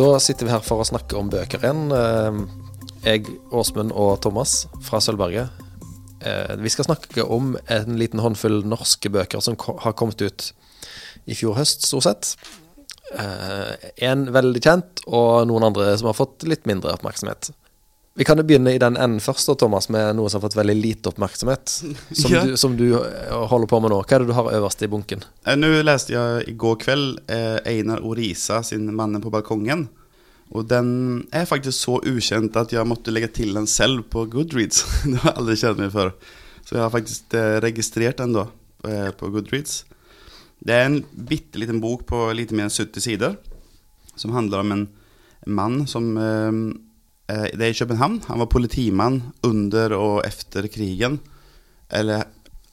Da sitter vi her for å snakke om bøker igjen. Eh, Jeg, Åsmund og Thomas fra Sølvberget. Eh, Vi skal snakke om en liten håndfull norske bøker som har kommet ut i fjor høst, stort sett. Eh, En veldig kjent, og noen andre som har fått litt mindre oppmerksomhet. Vi kan jo begynne i den enden først, da, Thomas, med noe som har fått veldig lite oppmerksomhet. Som, Ja. du, som du eh, holder på med nå. Hva er det du har øverst i bunken? Nå leste jeg i går kveld eh, Einar Orisa, sin Mannen på balkongen. Og den er faktisk så ukjent at jeg måtte legge til den selv på Goodreads. det har jeg aldri kjent meg før. Så jeg har faktisk eh, registrerat den da eh, på Goodreads. Det er en bitteliten bok på litt mer enn 70 sider Som handler om en mann som eh, eh, Det är i Köpenhamn. Han var politimann under og efter krigen. Eller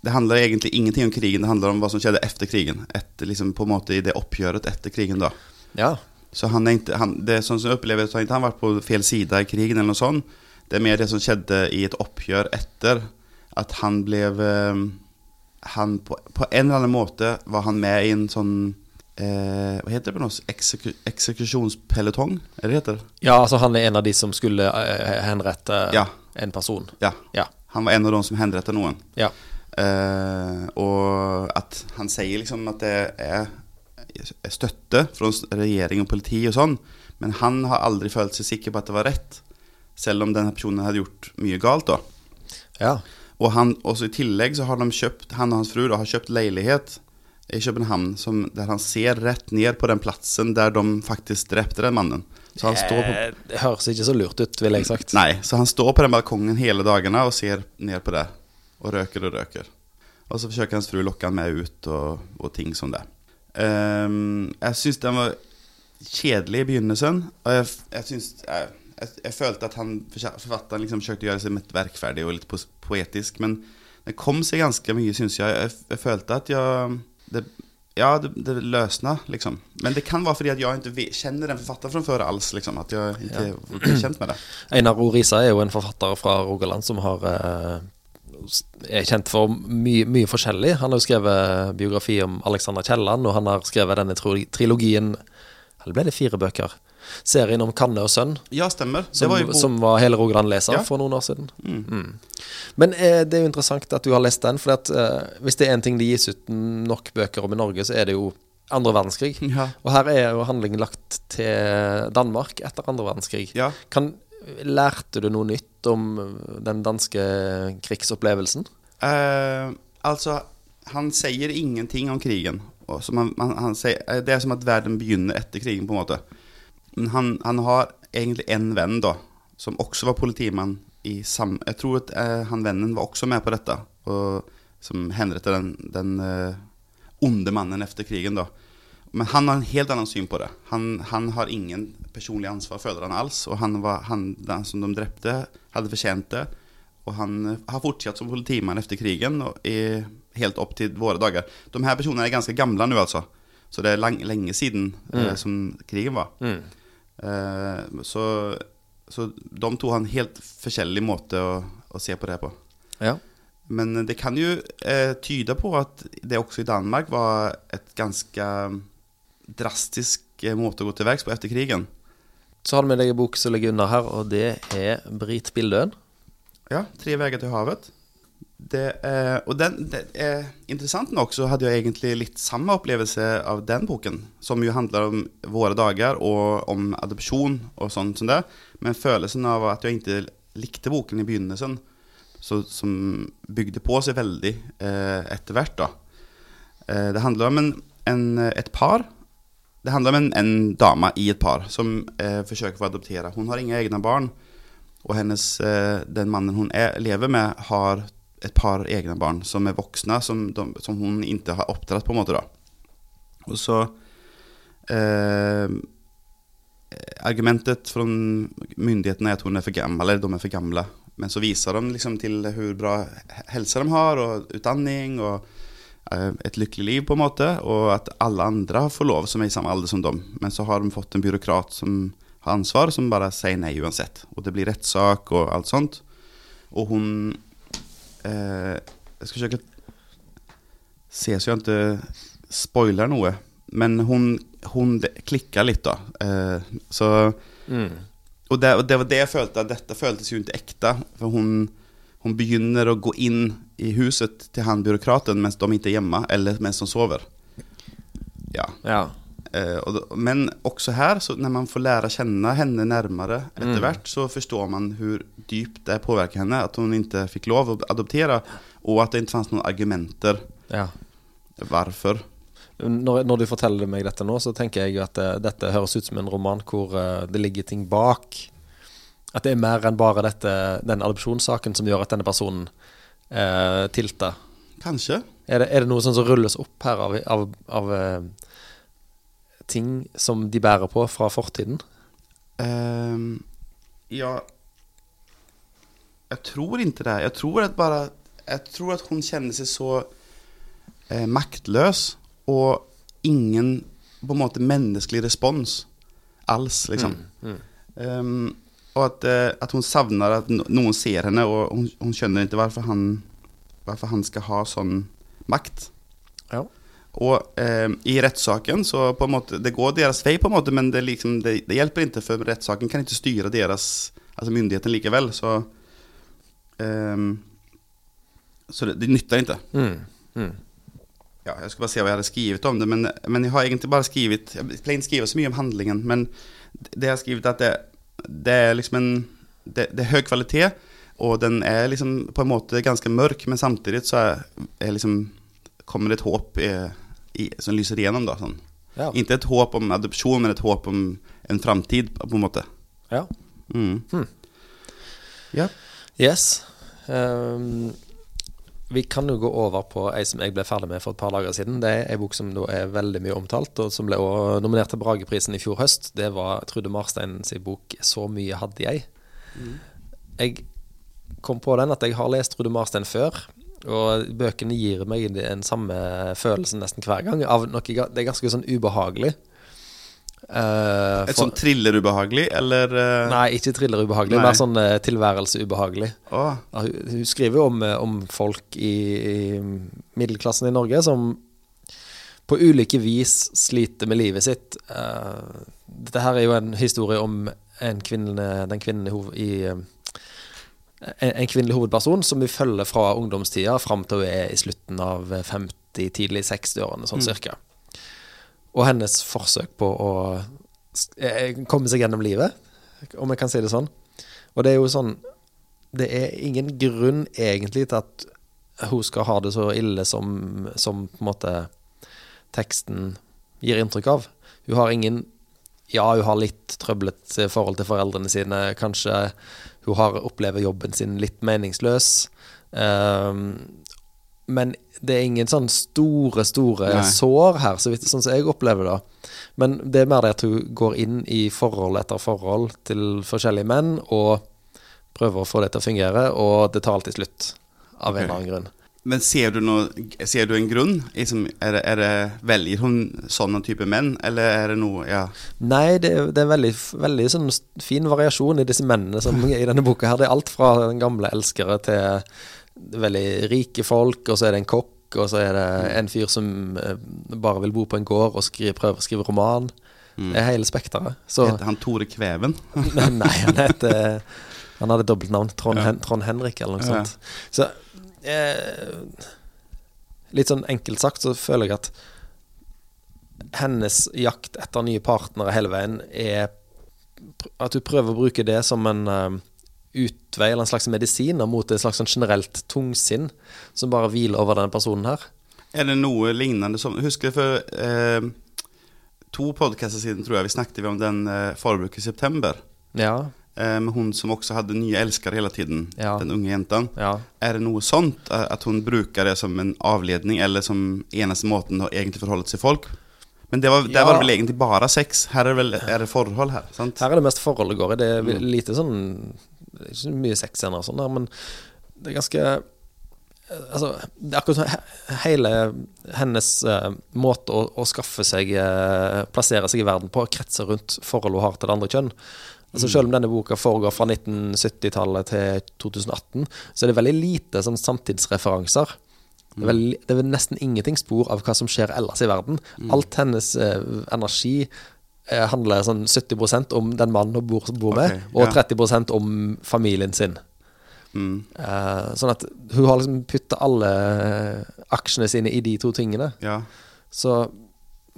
det handler egentlig ingenting om krigen, det handler om hva som skjedde efter krigen. Etter, liksom, på en måte i det oppgjøret etter krigen. da. Ja. Så han er ikke, han, det som jeg opplever, så har ikke han vært på fel side i krigen, eller noe sånt. Det er mer det som skjedde i et oppgjør etter. At han ble eh, han på, på en eller annen måte var han med i en sånn eh, Hva heter det på norsk? Ekseku, eksekusjonspelotong? Er det det heter? ja, altså han er en av de som skulle eh, henrette Ja. en person. Ja. Ja. Han var en av de som henrettet noen. Ja. Eh, og at han sier liksom at det er støtte fra regjering og politi og sånn, men han har aldri følt seg sikker på at det var rett, selv om denne personen hadde gjort mye galt. da. ja. Og han, også i tillegg så har de kjøpt, han og hans fru da, har kjøpt leilighet i København som, der han ser rett ned på den plassen der de faktisk drepte den mannen. Så han står på Eh, Det høres ikke så lurt ut, ville jeg sagt. Nei, så han står på den balkongen hele dagene og ser ned på det. Og røker og røker. Og så forsøker hans fru lokke han med ut og, og ting som det. Um, jeg syns den var kjedelig i begynnelsen. Og jeg, jeg syns jeg, jeg, jeg følte at han, forfatteren liksom forsøkte å gjøre seg litt verkferdig og litt poetisk. Men det kom seg ganske mye, syns jeg. jeg. Jeg følte at jeg det, Ja, det, det løsna, liksom. Men det kan være fordi at jeg ikke kjenner den forfatteren fra før alls. Liksom, at jeg ikke er kjent med det. Einar Orisa er jo en forfatter fra Rogaland som har eh, er kjent for mye, mye forskjellig. Han har jo skrevet biografi om Alexander Kielland, og han har skrevet denne trilogien Eller ble det fire bøker? Serien om Kanne og sønn, Ja, stemmer. Det som var som var hele Rogaland leser Ja. for noen år siden. Mm. Men eh, det er jo interessant at du har lest den, for at, eh, hvis det er en ting det gis ut nok bøker om i Norge, så er det jo andre verdenskrig. Ja. Og her er jo handlingen lagt til Danmark etter andre verdenskrig. Ja. Kan, lærte du noe nytt om den danske krigsopplevelsen? Eh, altså, han sier ingenting om krigen. Man, man, han eh, det er som at verden begynner etter krigen, på en måte. Men han, han har egentlig en venn, da, som også var politimann i sam... Jeg tror at eh, han vennen var også med på dette, og, som henrettet den, den eh, onde mannen etter krigen, da. Men han har en helt annen syn på det. Han, han har ingen personlig ansvar, føler han alls. Og han var, han, den som de drepte, hadde fortjent det. Og han eh, har fortsatt som politimann etter krigen, er helt opp til våre dager. De her personene er ganske gamle nå, altså. Så det er lang, lenge siden eh, som krigen var. Eh, så, så de to har en helt forskjellig måte å, å se på det på. Ja. Men det kan jo eh, tyde på at det også i Danmark var et ganske drastisk eh, måte å gå til verks på etter krigen. Så har du med deg en bok som ligger under her, og det er Brit Bildøen. Ja, Tre veier til havet. Eh, og den, er interessant nok så hadde jeg egentlig litt samme opplevelse av den boken, som jo handler om våre dager og om adopsjon og sånn som det. Men følelsen av at jeg ikke likte boken i begynnelsen, så, som bygde på seg veldig eh, etter hvert. Eh, det handler om en, en, et par. Det handler om en, en dame i et par som eh, forsøker å adoptere. Hun har ingen egne barn. Og hennes, eh, den mannen hun er, lever med, har et par egne barn som er voksne, som, de, som hun ikke har oppdratt, på en måte. da. Og så eh, Argumentet fra myndighetene er at hun er for gammel, eller de er for gamle. Men så viser de liksom til hvor bra helse de har, og utdanning, og eh, et lykkelig liv, på en måte. Og at alle andre får lov, som er i samme alder som dem. Men så har de fått en byråkrat som har ansvar, som bare sier nei uansett. Og det blir rettssak og alt sånt. Og hun eh, Jeg skal ikke se så jeg ikke spoiler noe. Men hun hun klikka litt, da. Eh, så og, det, og det var det jeg følte, at dette føltes jo ikke ekte. For hun, hun begynner å gå inn i huset til han byråkraten mens de ikke er hjemme, eller mens de sover. Ja. Ja. Eh, men også her, så når man får lære kjenne henne nærmere etter hvert, så forstår man hvor dypt det påvirker henne at hun ikke fikk lov å adoptere, og at det ikke fantes noen argumenter ja. hvorfor. Når, når du forteller meg dette nå, så tenker jeg at eh, dette høres ut som en roman hvor uh, det ligger ting bak. At det er mer enn bare dette, den adopsjonssaken som gjør at denne personen uh, tilter. Kanskje. Er det, er det noe sånn som rulles opp her av, av, av ting som de bærer på fra fortiden? Um, ja Jeg tror ikke det. Jeg tror at bare Jeg tror at hun kjenner seg så eh, maktløs, og ingen på en måte menneskelig respons alls, liksom. Ehm, og at, eh, at hun savner at noen ser henne, og hun, hun skjønner ikke hvorfor han, hvorfor han skal ha sånn makt. Ja. Og eh, i rettssaken så på en måte Det går deres vei, på en måte, men det, liksom, det, det hjelper ikke, for rettssaken kan ikke styre deres Altså myndigheten likevel, så eh, Så det, det nytter ikke. Mm. Mm. Ja, jeg skal bare se hva jeg hadde skrevet om det, men, men jeg har egentlig bare skrevet Jeg pleier ikke skrive så mye om handlingen, men det jeg har skrevet, at det, det er liksom en det, det er høy kvalitet, og den er liksom på en måte ganske mørk, men samtidig så er, er liksom kommer det et håp i, i, som lyser igjennom. Da, sånn. Ja. Ikke et håp om adopsjon, men et håp om en framtid, på en måte. ja. Mm. Hmm. Ja. Yes. Um, vi kan jo gå over på ei som jeg ble ferdig med for et par dager siden. Det er ei bok som da er veldig mye omtalt, og som ble også nominert til Brageprisen i fjor høst. Det var Trude Marstein sin bok 'Så mye hadde jeg'. Jeg kom på den at jeg har lest Trude Marstein før. Og bøkene gir meg den samme følelsen nesten hver gang. Av noe, det er ganske sånn ubehagelig. Eh, Et sånn thrillerubehagelig, eller Uh... Nei, ikke thriller-ubehagelig, mer sånn uh, tilværelse-ubehagelig. Oh. Hun, hun skriver jo om, om folk i, i middelklassen i Norge som på ulike vis sliter med livet sitt. Dette her er jo en historie om en kvinne, den kvinnen i, i en, en kvinnelig hovedperson som vi følger fra ungdomstida fram til hun er i slutten av 50, tidlig 60-årene, sånn cirka. Og hennes forsøk på å eh, komme seg gjennom livet, om jeg kan si det sånn. Og det er jo sånn Det er ingen grunn egentlig til at hun skal ha det så ille som, som på en måte teksten gir inntrykk av. Hun har ingen Ja, hun har litt trøblete forhold til foreldrene sine. Kanskje hun har opplever jobben sin litt meningsløs. Um, men det er ingen sånn store, store Nei. sår her, så vidt sånn som jeg opplever det. Men det er mer det at hun går inn i forhold etter forhold til forskjellige menn, og prøver å få det til å fungere, og det tar alltid slutt. Av en eller annen grunn. Men ser du, noe, ser du en grunn? Er, det, er det, velger hun sånne type menn, eller er det noe Ja. Nei, det, det er veldig, veldig sånn fin variasjon i disse mennene som i denne boka. her Det er alt fra den gamle elskere til veldig rike folk, og så er det en kokk, og så er det en fyr som eh, bare vil bo på en gård og skrive, prøver å skrive roman. Det er hele spekteret. Så Heter han Tore Kveven? Nei, han heter Han hadde dobbeltnavn. Trond, Ja. Trond Henrik, eller noe Ja. sånt. Så eh, Litt sånn enkelt sagt så føler jeg at hennes jakt etter nye partnere hele veien er At hun prøver å bruke det som en uh, utvei eller en slags medisiner mot et slags sånn generelt tungsinn som bare hviler over denne personen her. Er det noe lignende som Husker for eh, to podkaster siden, tror jeg, vi snakket vi om den eh, forbruket i september? Ja, med hun som også hadde nye elskere hele tiden. Ja. Den unge jenta. ja. Er det noe sånt? eh, At hun bruker det som en avledning, eller som eneste måten å egentlig forholde seg til folk? Men det var, der Ja. var det vel egentlig bare sex? Her er det vel er det forhold her? sant? Her er det mest forhold det går i. Det er Mm. lite sånn Det er ikke så mye sexscener og sånn der, men det er ganske Altså, det er akkurat hele hennes uh, måte å, å skaffe seg uh, Plassere seg i verden på, kretser rundt forholdet hun har til det andre kjønn. Altså Selv om denne boka foregår fra 1970-tallet til 2018, så er det veldig lite sånn samtidsreferanser. Det er, veldig, det er nesten ingenting spor av hva som skjer ellers i verden. Alt hennes eh, energi eh, handler sånn 70% om den mannen hun bor, bor med, Ok, og ja. 30% om familien sin. Mm. Eh, sånn at hun har liksom putta alle eh, aksjene sine i de to tingene. Ja. Så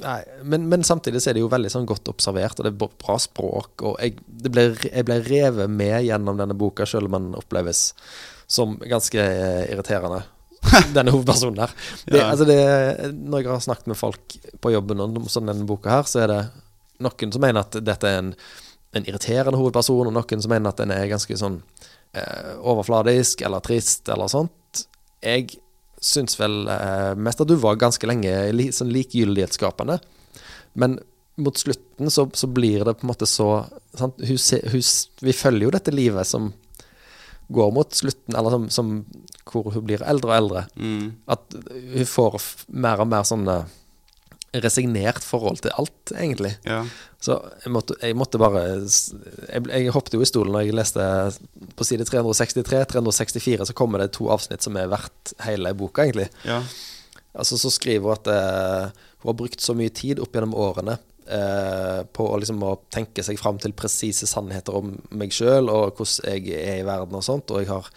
Nei, men, men samtidig så er det jo veldig sånn godt observert, og det er bra språk. Og jeg, det ble, jeg ble revet med gjennom denne boka, selv om den oppleves som ganske eh, irriterende. Denne hovedpersonen her. Det, Ja. altså det, når jeg har snakket med folk på jobben om sånn denne boka her, så er det noen som mener at dette er en, en irriterende hovedperson, og noen som mener at den er ganske sånn eh, overfladisk eller trist eller sånt. Jeg syns vel eh, mest at du var ganske lenge li, sånn likegyldighetsskapende. Men mot slutten så, så blir det på en måte så sant? Hun, hun, Vi følger jo dette livet som går mot slutten, eller som, som hvor hun blir eldre og eldre. Mm. At hun får mer og mer sånn eh, resignert forhold til alt, egentlig. Ja. Så jeg måtte, jeg måtte bare jeg, jeg hoppet jo i stolen når jeg leste på side 363, 364, så kommer det to avsnitt som er verdt hele boka, egentlig. Ja. Altså Så skriver hun at eh, hun har brukt så mye tid opp gjennom årene eh, på å, liksom, å tenke seg fram til presise sannheter om meg sjøl og hvordan jeg er i verden og sånt, og jeg har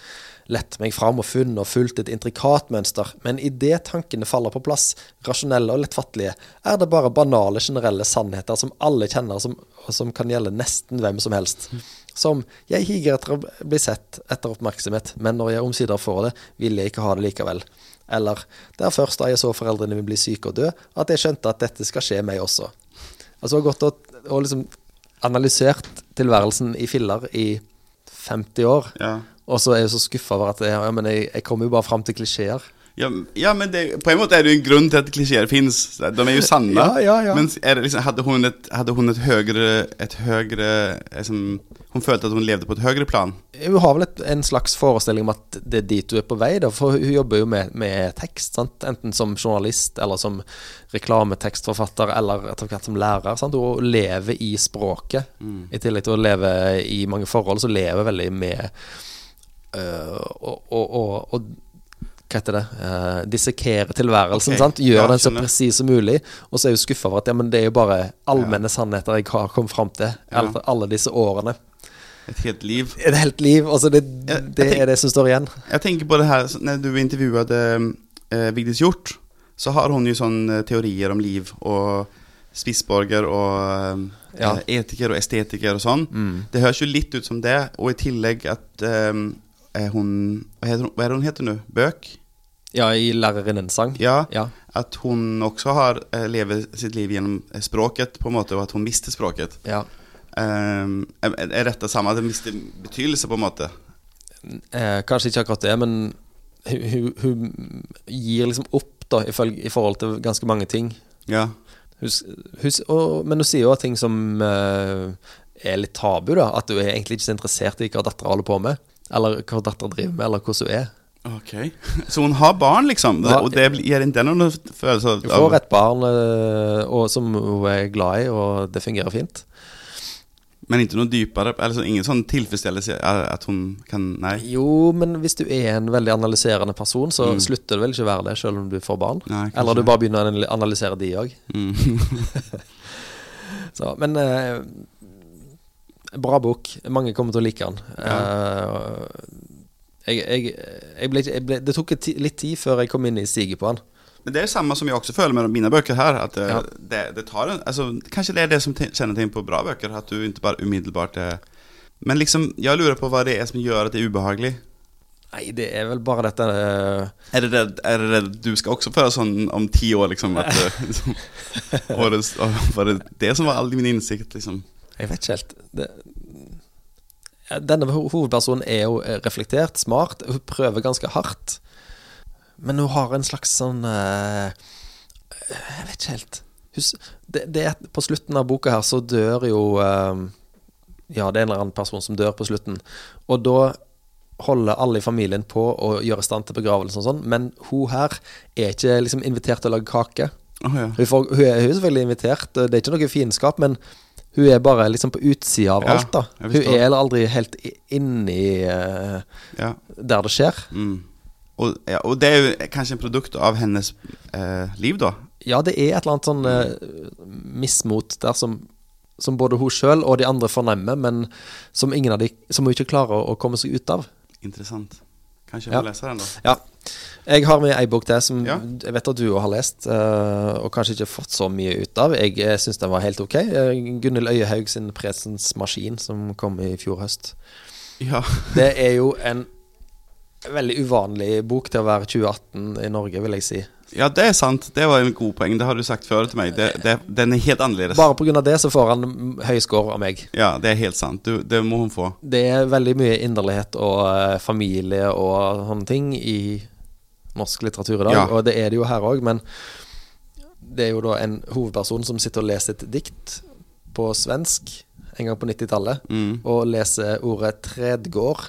lett meg fram og funnet og fulgt et intrikat mønster, men idet tankene faller på plass, rasjonelle og lettfattelige, er det bare banale, generelle sannheter som alle kjenner, som, og som kan gjelde nesten hvem som helst. Som 'jeg higer etter å bli sett, etter oppmerksomhet, men når jeg omsider får det, vil jeg ikke ha det likevel'. Eller 'det er først da jeg så foreldrene mine bli syke og dø, at jeg skjønte at dette skal skje meg også'. Altså godt og, og liksom analysert tilværelsen i filler i 50 år, Ja. og så er jeg så skuffa over at ja, men jeg, jeg kommer jo bare fram til klisjeer. Ja, ja, men det, på en måte er det jo en grunn til at klisjeer fins. De er jo sanne. Ja, ja, ja. Men liksom, hadde hun et, hadde hun et høyere Et høyere liksom, Hon følte at hun levde på et høyere plan. Hun har vel et, en slags forestilling om at det er dit hun er på vei, da, for hun jobber jo med, med tekst. Sant? Enten som journalist eller som reklametekstforfatter eller som lærer. Sant? Hun lever i språket. I tillegg til å leve i mange forhold, så lever veldig med øh, og, og, og, hva heter det uh, Dissekere tilværelsen. Okay. sant? Gjør ja, den så presis som mulig. Og så er hun skuffa over at ja, men det er jo bare allmenne sannheter jeg har kommet fram til Ja. alle disse årene. Ett helt liv. Et helt liv. Altså det, Ja, det jeg tenk- er det som står igjen. Jeg tenker på det her Når du intervjuet eh, Vigdis Hjort Så har hun jo sån eh, teorier om liv og spissborger och eh, etiker og estetiker og sånn. Mm. Det høres jo litt ut som det og i tillegg at eh, hon, vad heter hun hva er det hun heter nå? Bøk? Ja, i lærerinnens sang. Ja, Ja. At hun også har eh, lever sitt liv genom eh, språket på en måte og at hun mister språket. ja. Um, er, dette samme? At det mister betydelse, på en måte? Eh, kanskje ikke akkurat det, men hun, hun, gir liksom opp da, i, følge, i forhold til ganske mange ting. Ja. Hun, hun, og, men hun sier jo ting som uh, er litt tabu, da. At hun er egentlig ikke så interessert i hva dattera holder på med. Eller hva dattera driver med, eller hvordan hun er. Ok. Så hun har barn, liksom? Ja. Og det gir ikke noen følelse av Hun får et barn eh, og, som hun er glad i, og det fungerer fint. Men ikke noe dypere? Eller så, ingen sånn tilfredsstillelse at hun kan Nei. Jo, men hvis du er en veldig analyserende person, så Mm. slutter det vel ikke å være det, selv om du får barn. Nei. Eller du bare begynner å analysere de òg. Mm. Så, men eh, Bra bok. Mange kommer til å like den. Eh, jeg, jeg, jeg ble, ble, det tok litt tid før jeg kom inn i siget på den. Men det er samme som jeg også føler med mine bøker her. At eh, Ja. det, det tar en altså, Kanskje det er det som ting på bra bøker. At du ikke bare umiddelbart er Men liksom, jeg lurer på hva det er som gjør at det er ubehagelig. Nei, det er vel bare dette uh... Er det det, er det det du skal også føle sånn om ti år, liksom? At, liksom og det, og var det det som var all min innsikt, liksom? Jeg vet ikke helt. Det, denne hovedpersonen er jo eh, reflektert, smart. Prøver ganske hardt. Men hun har en slags sånn uh, Jeg vet ikke helt. Hus, det, det er, på slutten av boka her så dør jo uh, Ja, det er en eller annen person som dør på slutten. Og da holder alle i familien på å gjøre i stand til begravelsen og sånn, men hun her er ikke liksom invitert til å lage kake. Oh, ja. Hun, får, hun, er, hun er selvfølgelig invitert, det er ikke noe fiendskap, men hun er bare liksom på utsida av Ja, alt. da Hun er heller aldri helt inni uh, ja. der det skjer. Mm. Og, ja, og det er jo kanskje en produkt av hennes eh, liv, da. Ja, det er et eller annet sånn eh, mismot der som, som både hun sjøl og de andre fornemmer, men som ingen av de Som hun ikke klarer å, komme seg ut av. Interessant. Kanskje jeg Ja. lese den, da. Ja. Jeg har med ei bok til som Ja. jeg vet at du òg har lest, eh, og kanskje ikke fått så mye ut av. Jeg jeg syns den var helt ok. Uh, Gunhild Øyehaug sin 'Presens maskin', som kom i fjor høst. Ja. Det er jo en veldig uvanlig bok til å være 2018 i Norge, vil jeg si. ja, det er sant. Det var en god poeng. Det har du sagt før til meg. Det, det, den er helt annerledes. Bare pga. det så får han høy score av meg. Ja, det er helt sant. Du, det må hun få. Det er veldig mye inderlighet og eh, familie og sånne ting i norsk litteratur i dag, Ja. og det er det jo her òg, men det er jo da en hovedperson som sitter og leser et dikt på svensk en gang på 90-tallet, Mm. og leser ordet 'tredgård'.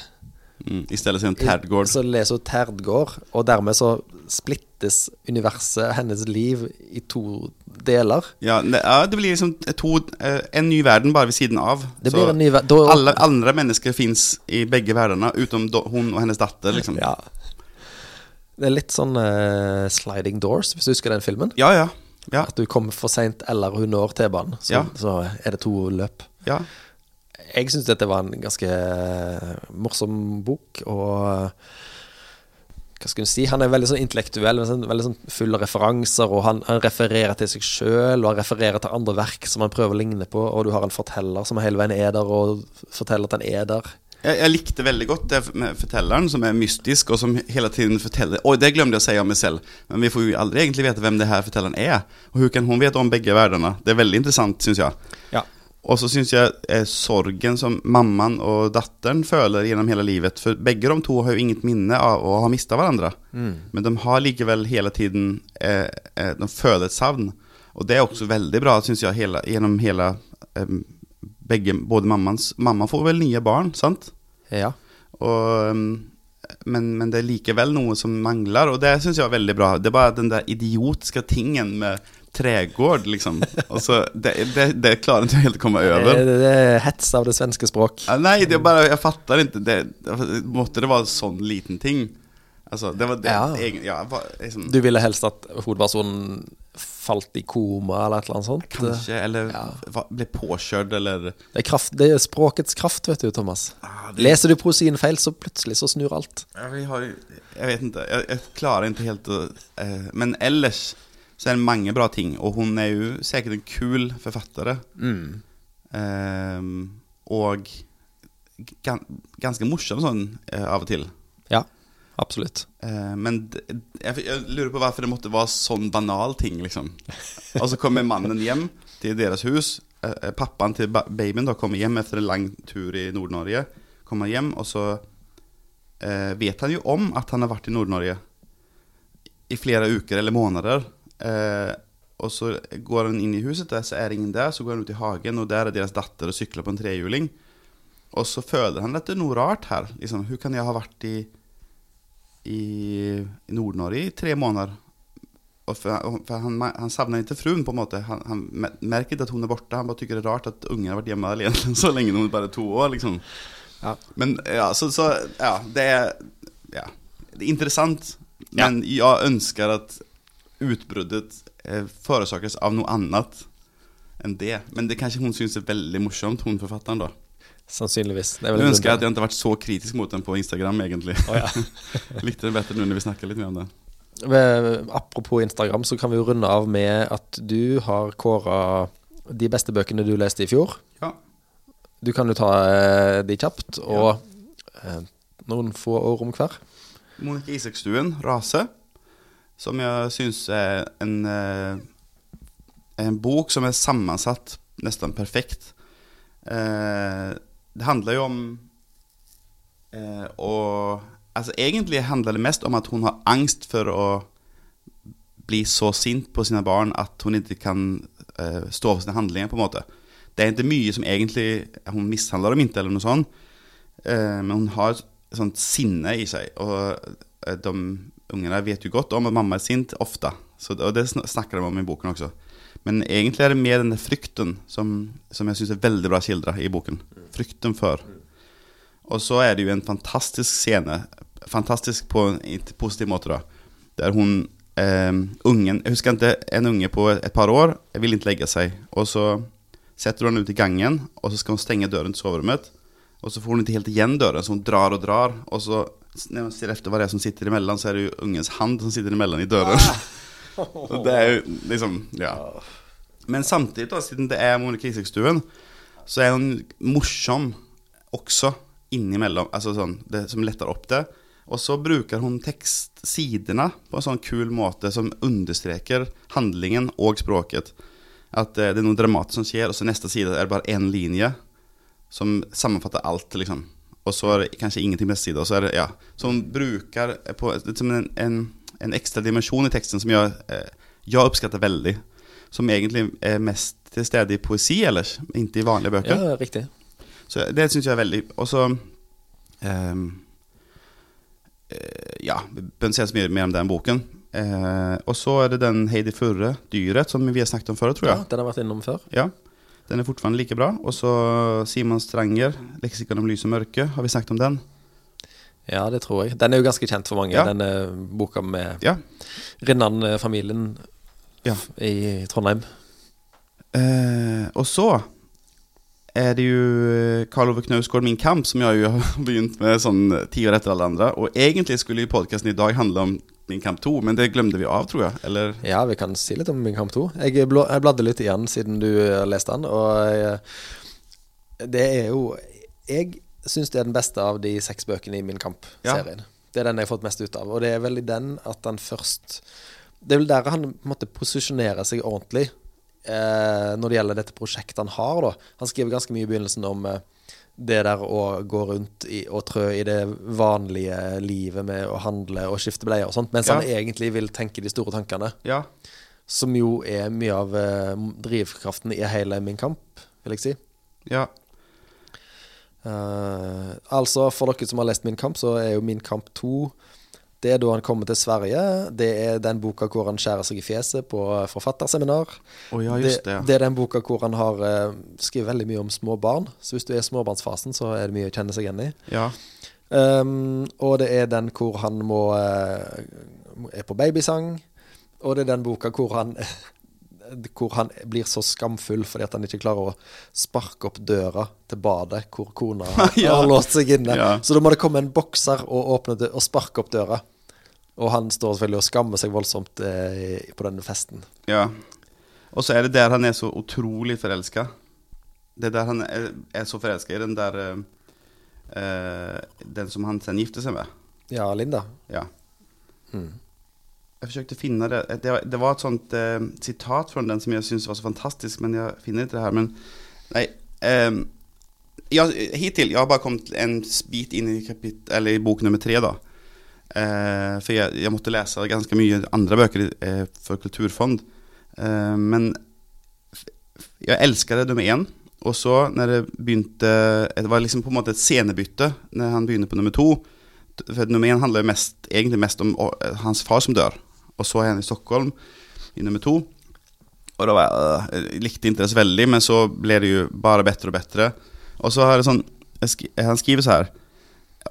Mm. I stedet hun Terdgård. Så leser hun 'terdgård', og dermed så splittes universet, hennes liv, i to deler. Ja, det, ja, det blir liksom to, eh, en ny verden bare ved siden av. Det Så blir en ny ver- da- alle andre mennesker fins i begge verdener, utenom hun og hennes datter, liksom. Ja. Det er litt sånn uh, 'Sliding Doors', hvis du husker den filmen. Ja, ja. Ja, At du kommer for seint eller hun når T-banen, så, Ja. så er det to løp. ja. Jeg syns dette var en ganske eh, morsom bok, og hva skal du si? Han er veldig sånn intellektuell, sånn, veldig sånn full av referanser, og han, han refererer til seg sjøl, og han refererer til andre verk som han prøver å ligne på, og du har en forteller som hele veien er der, og forteller at han er der. Jeg, jeg likte veldig godt det med fortelleren, som er mystisk, og som hele tiden forteller Oi, det glemte jeg å si om meg selv, men vi får jo aldri egentlig vite hvem det her fortelleren er. Og hvordan kan hun vite om begge verdenene? Det er veldig interessant, syns jeg. Ja. Og så syns jeg eh, sorgen som mammaen og datteren føler gjennom hele livet For begge de to har jo inget minne av å ha mista hverandre. Men de har likevel hele tiden eh, eh, De føler et savn. Og det er også veldig bra, syns jeg, hele, gjennom hele eh, begge, Både mammaens Mamma får vel nye barn, sant? Ja. Og, um, men, men det er likevel noe som mangler, og det syns jeg er veldig bra. Det er bare den der idiotiske tingen med tregård, liksom. Altså, det, det, det klarer ikke helt å komme over. Det, det er hets av det svenske språk. Nei, det er bare, jeg fatter ikke det, Måtte det være sånn liten ting? Altså, det var det Ja. egen, ja, bare, liksom, Du ville helst at hovedpersonen falt i koma, eller et eller annet sånt? Kanskje, eller Ja. ble påkjørt, eller Det er, kraft, det er språkets kraft, vet du, Thomas. Ah, det- Leser du prosien feil, så plutselig så snur alt. Ja, vi har, jeg vet ikke, jeg, jeg klarer ikke helt å eh, Men ellers så er det mange bra ting, og hun er jo sikkert en kul forfatter. Ehm, og gan, ganske morsom sånn eh, av og til. Ja, absolutt. Eh, men jeg, jeg lurer på hvorfor det måtte være sånn banal ting, liksom. Og så kommer mannen hjem til deres hus. Eh, eh, pappaen til ba babyen da kommer hjem etter en lang tur i Nord-Norge. Kommer hjem, og så eh, vet han jo om at han har vært i Nord-Norge i flere uker eller måneder. Eh, og så går han inn i huset, der så er det ingen der. Så går han ut i hagen, og der er deres datter og sykler på en trehjuling. Og så føler han at det er noe rart her. Liksom, Hvordan kan jeg ha vært i i, Nord-Norge i tre måneder. For, for han, han savner ikke fruen, på en måte. Han, han merker ikke at hun er borte. Han bare tykker det er rart at ungen har vært hjemme alene så lenge. Er bare to år, liksom. Ja. Men ja, så, så ja, det er ja, det er interessant. Men jeg ønsker at utbruddet eh, forårsakes av noe annet enn det. Men det kanskje hun syns er veldig morsomt, hun forfatteren, da. Sannsynligvis. Det Jeg ønsker at jeg ikke har vært så kritisk mot den på Instagram, egentlig. Oh, ja. Likte det bedre nå når vi snakker litt mer om det. Apropos Instagram, så kan vi jo runde av med at du har kåra de beste bøkene du leste i fjor. Ja. Du kan jo ta eh, de kjapt, og ja. noen få ord om hver. Monica Isakstuen, 'Rase', som jeg syns er en, eh, en bok som er sammensatt nesten perfekt. Eh, det handler jo om eh, å Altså Egentlig handler det mest om at hun har angst for å bli så sint på sine barn at hun ikke kan stå for sine handlinger. på en måte Det er ikke mye som egentlig Hun mishandler dem ikke, eller noe sånt. Men hun har et sånt sinne i seg. Og de ungene vet jo godt om at mamma er sint ofte. Så, og det snakker de om i boken også. Men egentlig er det mer denne frykten som, som jeg syns er veldig bra skildra i boken. Frykten for. Og så er det jo en fantastisk scene fantastisk på en positiv måte, da. Der hun eh, Ungen Jeg husker ikke en unge på et, par år vil ikke legge seg. Og så setter hun henne ut i gangen, og så skal hun stenge døren til soverommet. Og så får hun ikke helt igjen døren, så hun drar og drar. Og så når man ser efter hva det er som sitter imellom, så er det jo ungens hand som sitter imellom i døren. Ah. det er jo liksom Ja. Men samtidig, da, siden det er Monica Isakstuen, så er hun morsom også innimellom. Altså sånn, det som letter opp det. Og så bruker hun tekstsidene på en sånn kul måte som understreker handlingen og språket. At eh, det er noe dramatisk som skjer, og så neste side er det bare én linje som sammenfatter alt, liksom. Og så er det kanskje ingenting neste side. Og så er det, ja. som bruker på, liksom en, en, en ekstra dimensjon i teksten som jeg, eh, jeg oppskatter veldig. Som egentlig er mest til stede i poesi ellers, ikke i vanlige bøker. Ja, riktig. Så det syns jeg er veldig Og så ehm, eh, Ja, behøver ikke si mer om den boken. Eh, og så er det den Heidi Furre, 'Dyret', som vi har snakket om før, tror jeg. Ja, den har vært innom før. Ja. Den er fortsatt like bra. Og så Simon Stranger, 'Leksikon om lys og mørke'. Har vi snakket om den? Ja, det tror jeg. Den er jo ganske kjent for mange, Ja. denne boka med Ja. Rinnan-familien Ja. i Trondheim. Eh, og så er det jo Karl Ove Knausgård, 'Min kamp', som jeg jo har begynt med sånn ti år etter alle andre. Og egentlig skulle podkasten i dag handle om Min kamp 2, men det glemte vi av, tror jeg. Eller Ja, vi kan si litt om Min kamp 2. Jeg, jeg bladde litt igjen siden du eh, leste den, og jeg, det er jo Jeg syns det er den beste av de seks bøkene i Min kamp-serien. Det er den jeg har fått mest ut av. Og det er vel i den at han først Det er vel der han måtte posisjonere seg ordentlig eh, når det gjelder dette prosjektet han har. da Han skriver ganske mye i begynnelsen om eh, det der å gå rundt i, og trø i det vanlige livet med å handle og skifte bleier og sånt, mens Ja. han egentlig vil tenke de store tankene. Ja. Som jo er mye av eh, drivkraften i hele min kamp, vil jeg si. Ja. Uh, altså, for dere som har lest Min kamp, så er jo Min kamp 2 Det er da han kommer til Sverige. Det er den boka hvor han skjærer seg i fjeset på forfatterseminar. Oh, ja, just det. det er den boka hvor han har uh, skrevet veldig mye om små barn. Så hvis du er i småbarnsfasen, så er det mye å kjenne seg igjen i. Ja. Um, og det er den hvor han må uh, er på babysang. Og det er den boka hvor han Hvor han blir så skamfull fordi at han ikke klarer å sparke opp døra til badet hvor kona Ja. har låst seg inne. Ja. Så da må det komme en bokser og åpne og sparke opp døra. Og han står selvfølgelig og skammer seg voldsomt eh, på denne festen. ja. Og så er det der han er så utrolig forelska. Det er der han er, er så forelska i den der eh, eh, Den som han sen gifter seg med. Ja, Linda. Ja. Mm. Jeg forsøkte å finne det. Det var, det var et sånt eh, sitat fra den som jeg syntes var så fantastisk, men jeg finner ikke det her. Men nei ehm, jeg, Hittil jeg har bare kommet en bit inn i, kapit eller i bok nummer tre. da eh, For jeg, jeg måtte lese ganske mye andre bøker eh, for Kulturfond. Eh, men jeg elsket det nummer én. Og så når det begynte Det var liksom på en måte et scenebytte når han begynner på nummer to. For nummer én handler mest, egentlig mest om hans far som dør. Og så er han i Stockholm i nummer to. Og da var jeg, jeg likte ikke det så veldig, men så ble det jo bare bedre og bedre. Og så har det sånn Han skriver så her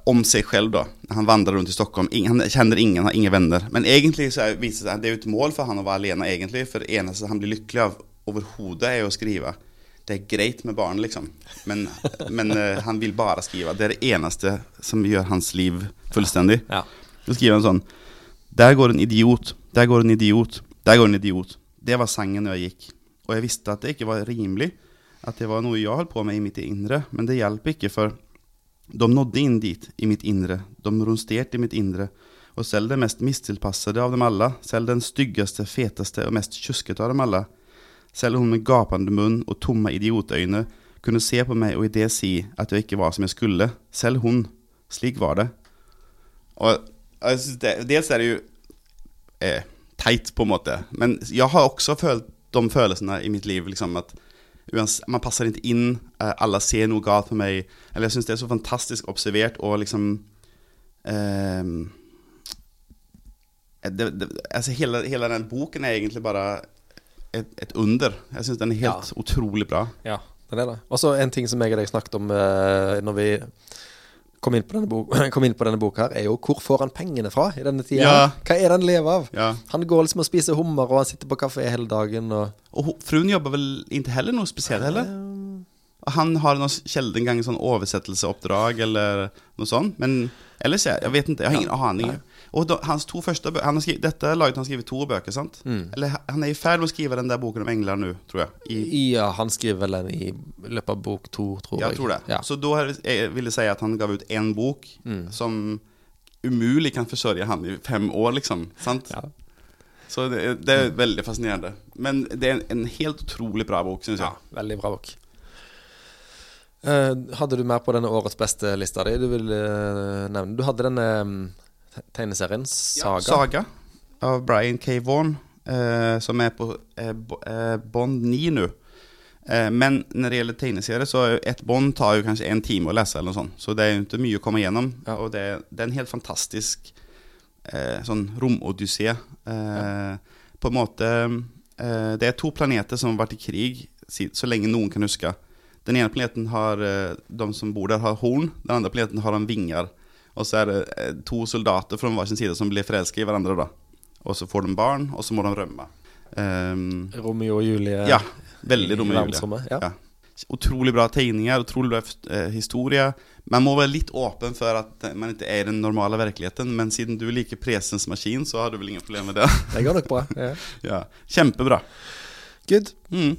om seg selv, da. Han vandrer rundt i Stockholm. Han kjenner ingen, har ingen venner. Men egentlig så er, viser det seg det er jo et mål for han å være alene, egentlig. For det eneste han blir lykkelig av overhodet, er å skrive. Det er greit med barn, liksom. Men, men eh, han vil bare skrive. Det er det eneste som gjør hans liv fullstendig. Ja. Så skriver han sånn Der går en idiot, der går en idiot, der går en idiot. Det var sangen når jeg gikk. Og jeg visste at det ikke var rimelig. At det var noe jeg holdt på med i mitt indre. Men det hjalp ikke, for de nådde inn dit, i mitt indre. De ronsterte i mitt indre. Og selv den mest mistilpassede av dem alle, selv den styggeste, feteste og mest kjuskete av dem alle, selv hun med gapende munn og tomme idiotøyne kunne se på meg og i det si at jeg ikke var som jeg skulle. Selv hun. Slik var det. Og synes det, dels er det jo eh, teit, på en måte. Men jeg har også følt de følelsene i mitt liv. Liksom, at man passer ikke inn, eh, alle ser noe galt med meg. Eller jeg syns det er så fantastisk observert og liksom ehm, eh, det, det, altså hele, hele den boken er egentlig bare et, et under. Jeg syns den er helt utrolig bra. Ja, den er det. Og så en ting som jeg og deg snakket om eh, når vi kom inn, på denne bok, kom inn på denne boka her, er jo hvor får han pengene fra i denne tida? Ja. Hva er det han lever av? Ja. Han går liksom og spiser hummer, og han sitter på kafé hele dagen. Og og fruen jobber vel ikke heller noe spesielt, heller? Han har noe sjelden gang sånn oversettelseoppdrag eller noe sånt. Men ellers, jeg, jeg vet ikke. Jeg har ingen aning. Og da, hans to første bøker han har skrivet, Dette laget han skriver to bøker, sant? Eller han er i ferd med å skrive den der boken om engler nå, tror jeg. I, ja, han skriver vel den i løpet av bok to, tror jeg. jeg tror det. Ja. Så da er- vil jeg si at han gav ut én bok som umulig kan forsørge han i fem år, liksom. Sant? Ja. Så det, det er veldig fascinerende. Men det er en, en helt utrolig bra bok, syns jeg. Ja, veldig bra bok. Uh, hadde du mer på denne årets beste lista di du ville uh, nevne? Du hadde denne mm, te- tegneserien Saga. Saga av Brian K. Vaughan, eh, som er på eh, bånd ni Bond 9 nå. Eh, men når det gjelder tegneserier, så er ett bånd tar jo kanskje en time å lese, eller noe sånt. Så det er jo ikke mye å komme igjennom. Ja. Og det, det er en helt fantastisk eh, sånn romodyssé. Eh, På en måte eh, Det er to planeter som har vært i krig så lenge noen kan huske. Den ene planeten har eh, De som bor der, har horn. Den andre planeten har de vinger. Og så er det eh, to soldater fra hver sin side som blir forelsket i hverandre. da Og så får de barn, og så må de rømme. Um, Romeo og Julie ja, veldig Romeo og Julie. Ja. ja. Utrolig bra tegninger, utrolig bra eh, historie. Man må være litt åpen for at eh, man ikke er i den normale virkeligheten, men siden du liker presens maskin, så har du vel ingen problemer med det. Det går nok bra. Ja. ja, Kjempebra. Good. Mm.